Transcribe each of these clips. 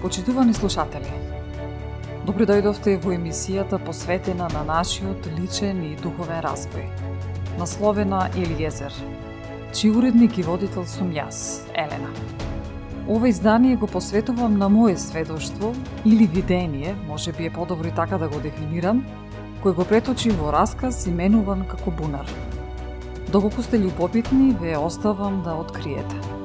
Почитувани слушатели, добро дојдовте во емисијата посветена на нашиот личен и духовен развој, насловена Елиезер, чи уредник и водител сум јас, Елена. Ова издание го посветувам на моје сведоштво или видение, може би е подобро и така да го дефинирам, кој го преточи во расказ именуван како Бунар. Доколку сте љубопитни, ве оставам да откриете.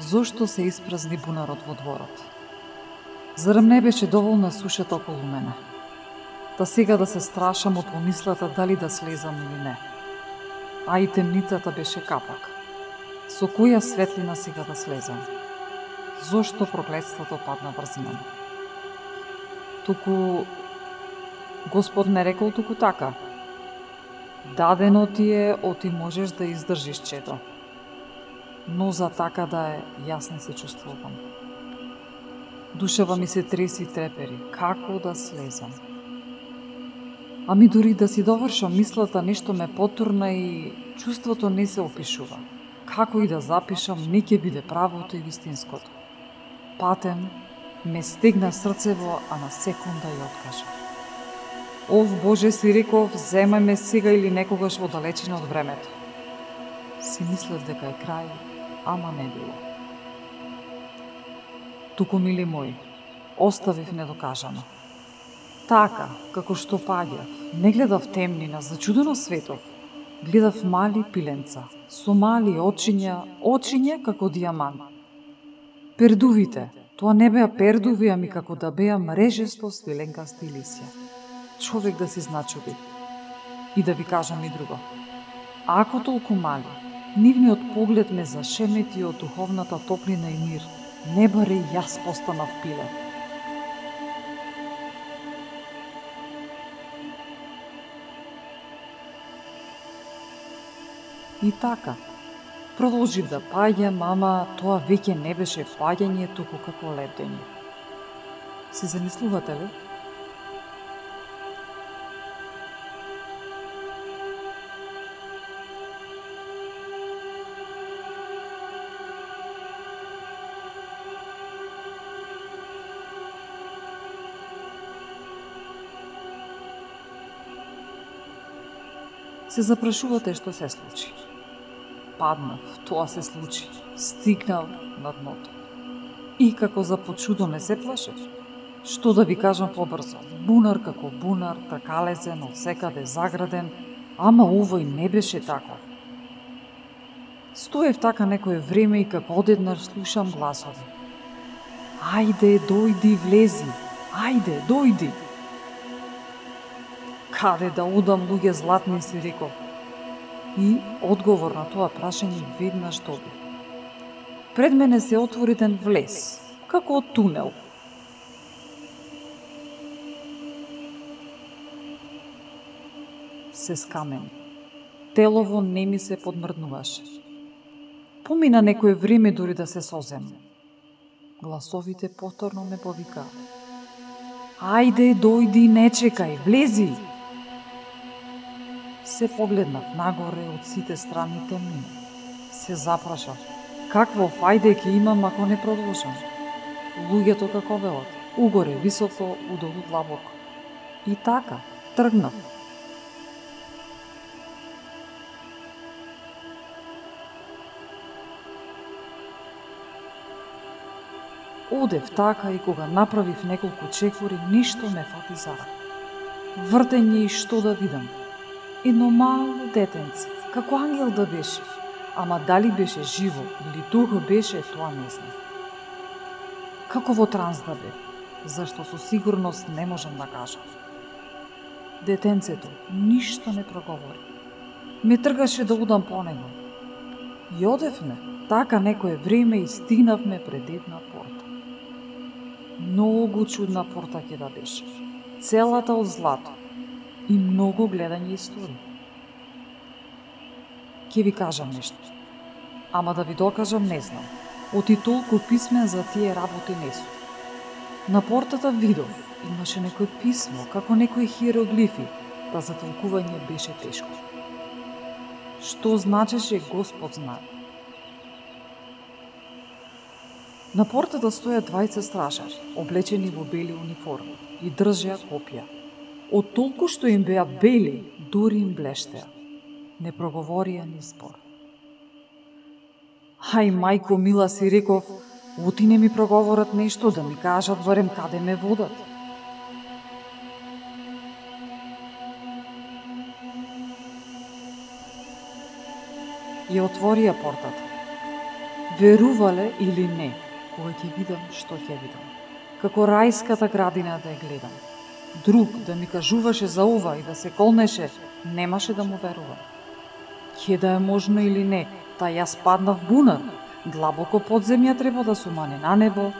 Зошто се испразни бунарот во дворот? Зарем не беше доволна сушата околу мене? Та сега да се страшам од помислата дали да слезам или не. А и темницата беше капак. Со која светлина сега да слезам? Зошто проклетството падна врз мене? Туку Господ не рекол туку така. Дадено ти е, оти можеш да издржиш чето но за така да е, јас не се чувствувам. Душева ми се треси и трепери, како да слезам. Ами дури да си довршам мислата, нешто ме потурна и чувството не се опишува. Како и да запишам, не ќе биде правото и вистинското. Патен ме стегна срцево, а на секунда ја откажа. Ов Боже си реков, земај ме сега или некогаш во далечина од времето. Си мислев дека е крај, ама не било. Туку, мили мои, оставив недокажано. Така, како што паѓав, не гледав темнина, зачудено светов, гледав мали пиленца, со мали очиња, очиња како диамант. Пердувите, тоа не беа пердуви, ами како да беа мрежесто свиленкасти лисја. Човек да се значуби. И да ви кажам и друго. Ако толку мали, Нивниот поглед ме зашемети од духовната топлина и мир. Не баре јас постанав пиле. И така, продолжив да паѓам, мама. тоа веќе не беше паѓање, туку како лебдење. Се замислувате ли? Се запрашувате што се случи. Паднав, тоа се случи. Стигнал на дното. И како за почудо не се плашев. Што да ви кажам побрзо? Бунар како бунар, тркалезен, од секаде заграден, ама овој не беше таков. Стоев така некое време и како одеднаш слушам гласови. Ајде, дојди, влези. Ајде, дојди. Каде да удам луѓе златни си реков. И одговор на тоа прашање веднаш доби. Пред мене се отвори ден влез, како од тунел. Се скамен. Телово не ми се подмрднуваше. Помина некое време дури да се созем. Гласовите повторно ме повикаа. Ајде, дојди, не чекај, влези! Се погледнав нагоре од сите страни темнина. Се запрашав, какво фајде ќе имам ако не продолжам? Луѓето како велат, угоре, високо, удолу длабоко. И така, тргнав. Одев така и кога направив неколку чекори, ништо не фати за Вртење и што да видам. Едно мало детенце, како ангел да беше, ама дали беше живо или дух беше, тоа не знам. Како во транс да бе, зашто со сигурност не можам да кажам. Детенцето ништо не проговори. Ме тргаше да удам по него. И одевме, така некое време и стигнавме пред една порта. Многу чудна порта ќе да беше. Целата од злато и многу гледање истории. Ке ви кажам нешто. Ама да ви докажам не знам. Оти толку писмен за тие работи не сум. На портата видов, имаше некој писмо, како некои хиероглифи, па за толкување беше тешко. Што значеше Господ знае. На портата стоја двајца стражари, облечени во бели униформи и држеа копија. Од толку што им беа бели, дури им блештеа. Не проговорија ни збор. Хај, мајко мила си реков, оти не ми проговорат нешто да ми кажат барем каде ме водат. Ја отворија портата. Верувале или не, кога ќе видам што ќе видам. Како рајската градина да ја гледам. Друг да ми кажуваше за ова и да се колнеше, немаше да му верувам. Ке да е можно или не, та јас паднав бунар, длабоко под земја треба да сумане на небо,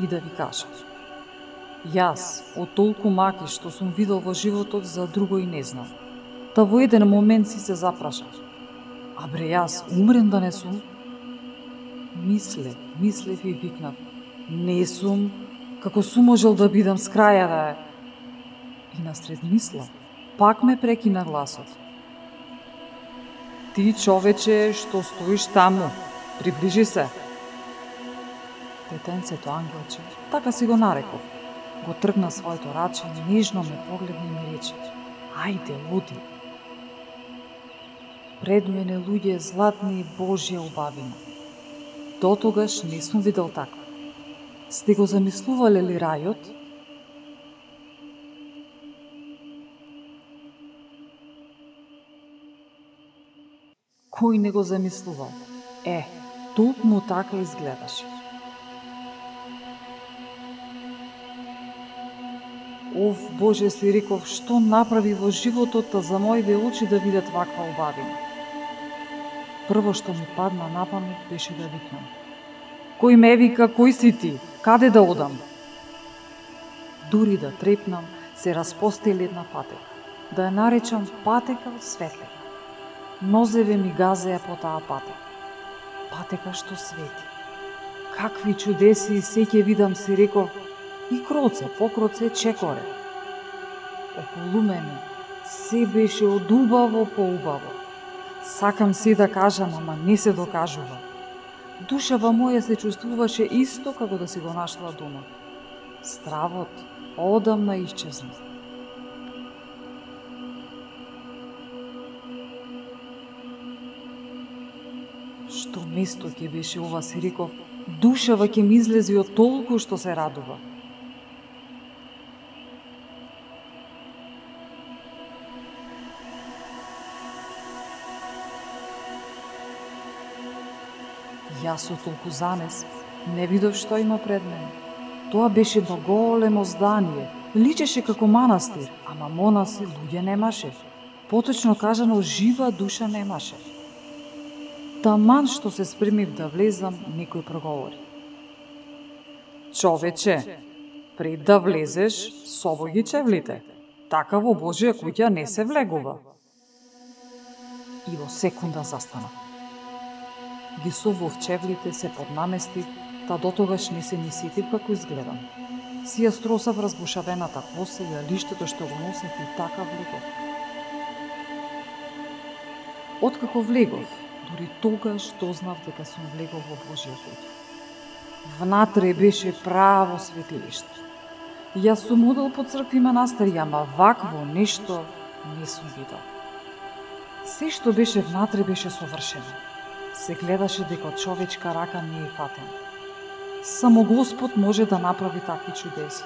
и да ви кажам. Јас, од толку маки што сум видел во животот, за друго и не знам. Та во еден момент си се запрашав. А бре, јас умрен да не сум? Мисле, мислев и викнав. Не сум, како сум можел да бидам с краја да е. И насред мисла, пак ме прекина гласот. Ти, човече, што стоиш таму, приближи се детенцето ангелче, така си го нареков. Го тргна своето раче, нижно ме погледна и ми рече, ајде, луди. Пред мене луѓе златни и Божја убавина. До тогаш не сум видел така. Сте го замислувале ли рајот? Кој не го замислувал? Е, токму така изгледаше. Ов, Боже, си реков, што направи во животот за моите очи да видат ваква убавина? Прво што ми падна на памет беше да викнам. Кој ме вика, кој си ти? Каде да одам? Дури да трепнам, се распостели една патека. Да ја наречам патека од светлина. Нозеве ми газеа по таа патека. Патека што свети. Какви чудеси се ќе видам, си реков, и кроце по кроце чекоре. Околу мене Се беше од убаво по убаво. Сакам се да кажам, ама не се докажува. Душава моја се чувствуваше исто како да си го нашла дома. Стравот одамна исчезна. Што место ќе беше ова, си реков, душава ќе ми излези од толку што се радува. Јас со толку замес не видов што има пред мене. Тоа беше едно големо здание, личеше како манастир, ама монаси луѓе немаше. Поточно кажано, жива душа немаше. Таман што се спремив да влезам, некој проговори. Човече, пред да влезеш, собо ги чевлите. Така во Божија куќа не се влегува. И во секунда застана. Ги совов чевлите, се поднаместив, та дотогаш не се ни сетив како изгледам. Си ја стросав разбушавената коса и лиштето што го носев и така влегов. Откако влегов, дури тогаш дознав дека сум влегов во Божија. Внатре беше право светилиште. Јас сум одел по цркви манастири, ама вакво нешто не сум видел. Се што беше внатре беше совршено. Се гледаше дека човечка рака не е фатена. Само Господ може да направи такви чудеси.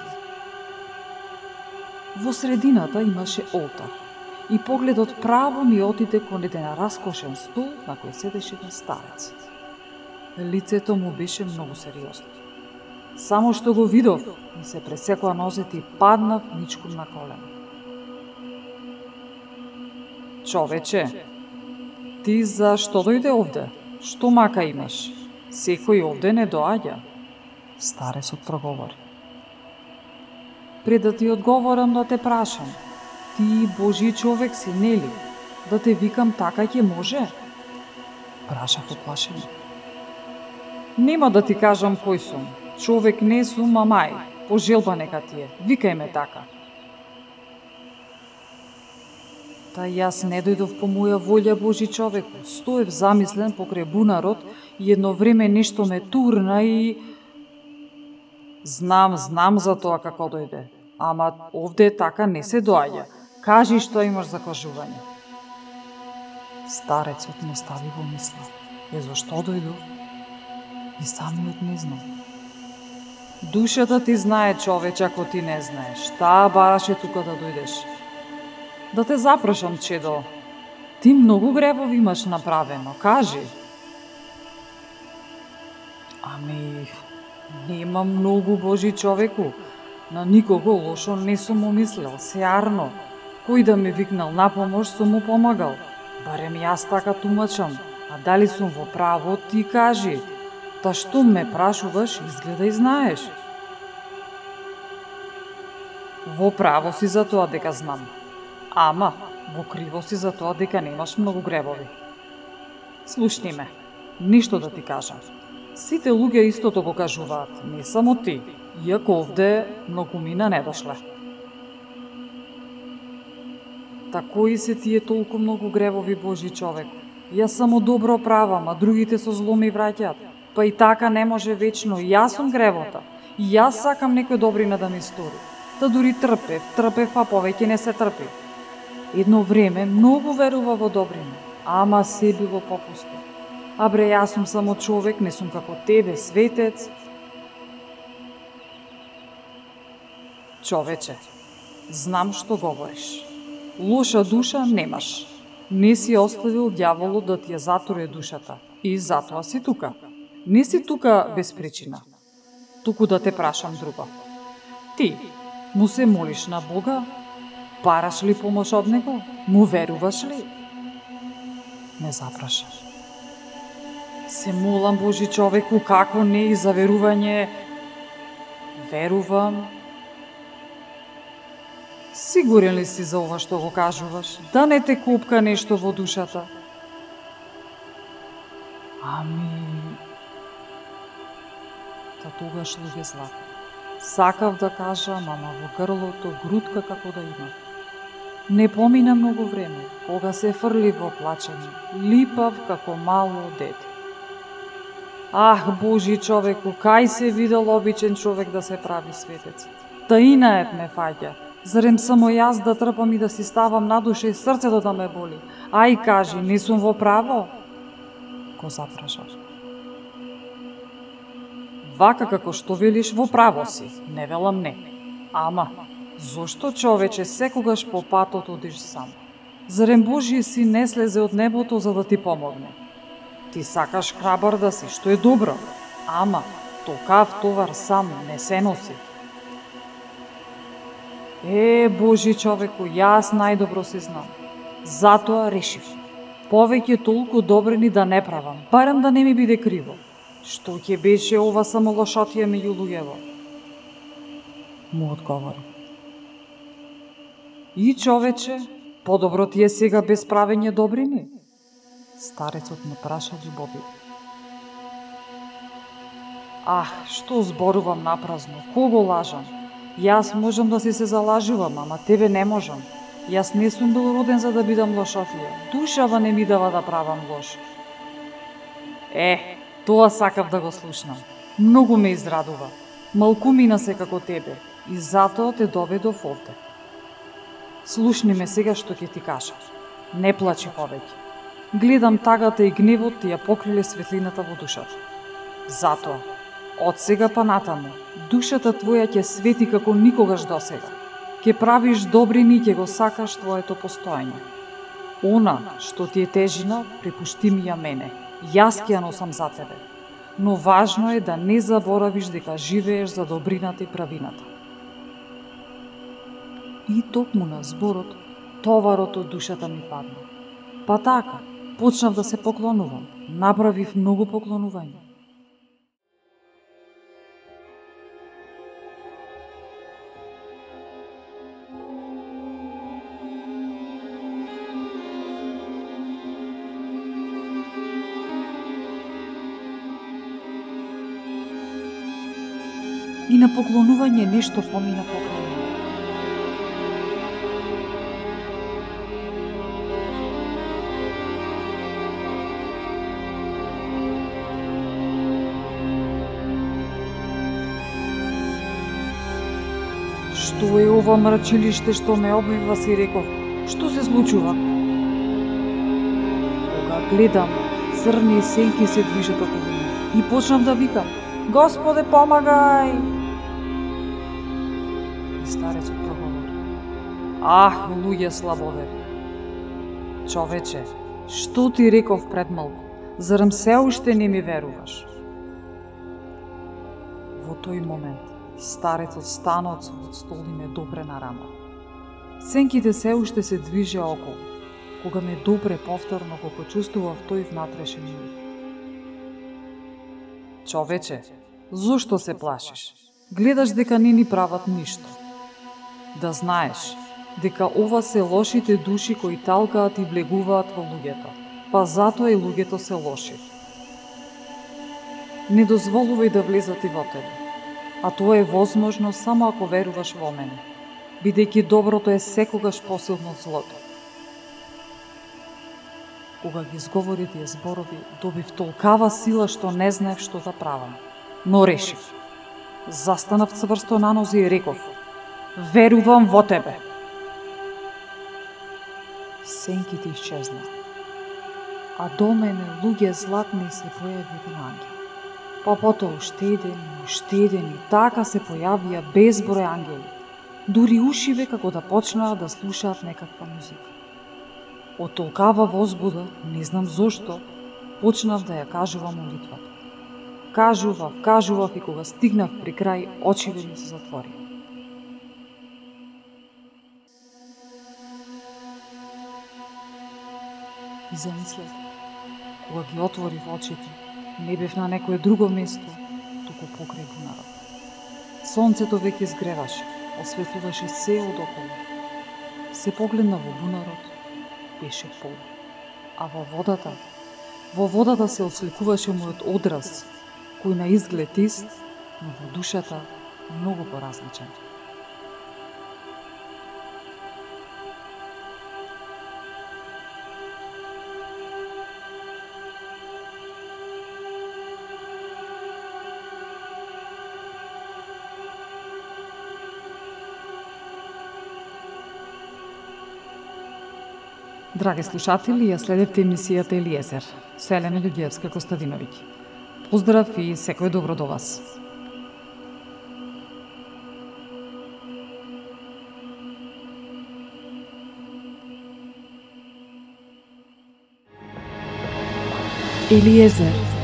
Во средината имаше олтар и погледот право ми отиде кон еден раскошен стол на кој седеше еден старец. Лицето му беше многу сериозно. Само што го видов, ми се пресекла нозете и паднав ничком на колено. Човече, ти за што дојде овде? Што мака имаш? Секој овде не доаѓа. Старецот проговори. Пред да ти одговорам да те прашам, ти Божи човек си, нели? Да те викам така ќе може? Прашав оплашено. Нема да ти кажам кој сум. Човек не сум, а мај. Пожелба нека ти е. Викај ме така. Та јас не дојдов по моја волја Божи човек. Стоев замислен покрај бунарот и едно време нешто ме турна и Знам, знам за тоа како дојде. Ама овде така не се доаѓа. Кажи што имаш за кажување. Старецот не стави во мисла. Е зашто дојдов? И самиот не знам. Душата ти знае, човече, ако ти не знаеш. Таа бараше тука да дојдеш. Да те запрашам, чедо. Ти многу гревови имаш направено. Кажи. Ами, Нема многу Божи човеку. На никого лошо не сум умислил, сеарно. Кој да ме викнал на помош, сум му помагал. Барем јас така тумачам. А дали сум во право, ти кажи. Та што ме прашуваш, изгледа и знаеш. Во право си за тоа дека знам. Ама, во криво си за тоа дека немаш многу гребови. Слушни ме, ништо да ти кажам. Сите луѓе истото го кажуваат, не само ти, иако овде мина не дошле. Тако и се тие толку многу гревови Божи човек. Јас само добро правам, а другите со зло ми враќаат. Па и така не може вечно, јас сум гревота. И јас сакам некој добрина да ми стори. Та дури трпев, трпев, па повеќе не се трпев. Едно време многу верува во добрина, ама се било попусто. А бре, јас сум само човек, не сум како тебе, светец. Човече, знам што говориш. Лоша душа немаш. Не си оставил дјаволот да ти ја затуре душата. И затоа си тука. Не си тука без причина. Туку да те прашам друго. Ти, му се молиш на Бога? Бараш ли помош од Него? Му веруваш ли? Не запрашаш. Се молам Божи човеку, како не и за верување. Верувам. Сигурен ли си за ова што го кажуваш? Да не те купка нешто во душата? Ами... Та тогаш луѓе злато. Сакав да кажам, ама во грлото грудка како да има. Не помина многу време, кога се фрли во плачење, липав како мало дете. Ах, Божи човеку, кај се видел обичен човек да се прави светец? Таина е ме фаѓа. Зарем само јас да трпам и да си ставам на душа и срцето да ме боли? Ај, кажи, не сум во право? Го запрашаш. Вака како што велиш во право си, не велам не. Ама, зошто човече секогаш по патот одиш сам? Зарем Божји си не слезе од небото за да ти помогне? Ти сакаш храбар да си, што е добро. Ама, токав товар сам не се носи. Е, Божи човеку, јас најдобро се знам. Затоа решив. Повеќе толку добрени да не правам, барем да не ми биде криво. Што ќе беше ова самолошотија меѓу луѓево? Му одговори. И човече, подобро ти е сега без правење добрини? Старецот му праша љубови. Ах, што зборувам напразно, кого лажам? Јас можам да си се залажувам, ама тебе не можам. Јас не сум бил роден за да бидам лошофија. Душава не ми дава да правам лош. Е, тоа сакав да го слушнам. Многу ме израдува. Малку мина се како тебе и затоа те доведов овде. Слушни ме сега што ќе ти кажам. Не плачи повеќе. Гледам тагата и гневот ти ја покриле светлината во душата. Затоа, од сега па натаму, душата твоја ќе свети како никогаш досега. Ке правиш добрини и ќе го сакаш твоето постоење. Она што ти е тежина, препушти ми ја мене. Јас ќе ја носам за тебе. Но важно е да не заборавиш дека живееш за добрината и правината. И токму на зборот, товарот од душата ми падна. Па така, почнав да се поклонувам. Направив многу поклонување. и на поклонување нешто помина покрај ова мрачилиште што ме обвива, си реков. Што се случува? Кога гледам, црни сенки се движат околу мене. И почнам да викам, Господе, помагај! И старецот проговори. Ах, луѓе слабове! Човече, што ти реков пред малку? Зарем се уште не ми веруваш? Во тој момент, старецот стана од својот стол и ме допре на рама. Сенките се уште се движеа околу, кога ме допре повторно го почувствував тој внатрешен мир. Човече, зошто се плашиш? Гледаш дека не ни прават ништо. Да знаеш, дека ова се лошите души кои талкаат и влегуваат во луѓето, па затоа и луѓето се лоши. Не дозволувај да влезат и во тебе, а тоа е возможно само ако веруваш во мене, бидејќи доброто е секогаш посилно од злото. Кога ги изговори тие зборови, добив толкава сила што не знаев што да правам. Но решив. Застанав цврсто на нози и реков: Верувам во тебе. Сенките исчезна. А до мене луѓе златни се појави на ангел. Па потоа уште еден, и така се појавија безброј ангели. Дури ушиве како да почнаа да слушаат некаква музика. Од толкава возбуда, не знам зошто, почнав да ја кажувам молитвата. Кажував, кажував и кога стигнав при крај, очиве ми се затвори. И замислев, кога ги отворив очите, не бев на некое друго место, туку покрај бунарот. Сонцето веќе изгреваше, осветлуваше се од околу. Се погледна во бунарот беше пол. А во водата, во водата се осликуваше мојот одраз, кој на изглед ист, но во душата многу поразличен. Драги слушатели, ја следевте емисијата Елиезер со Елена Љуѓевска Костадиновиќ. Поздрав и секој добро до вас. Елиезер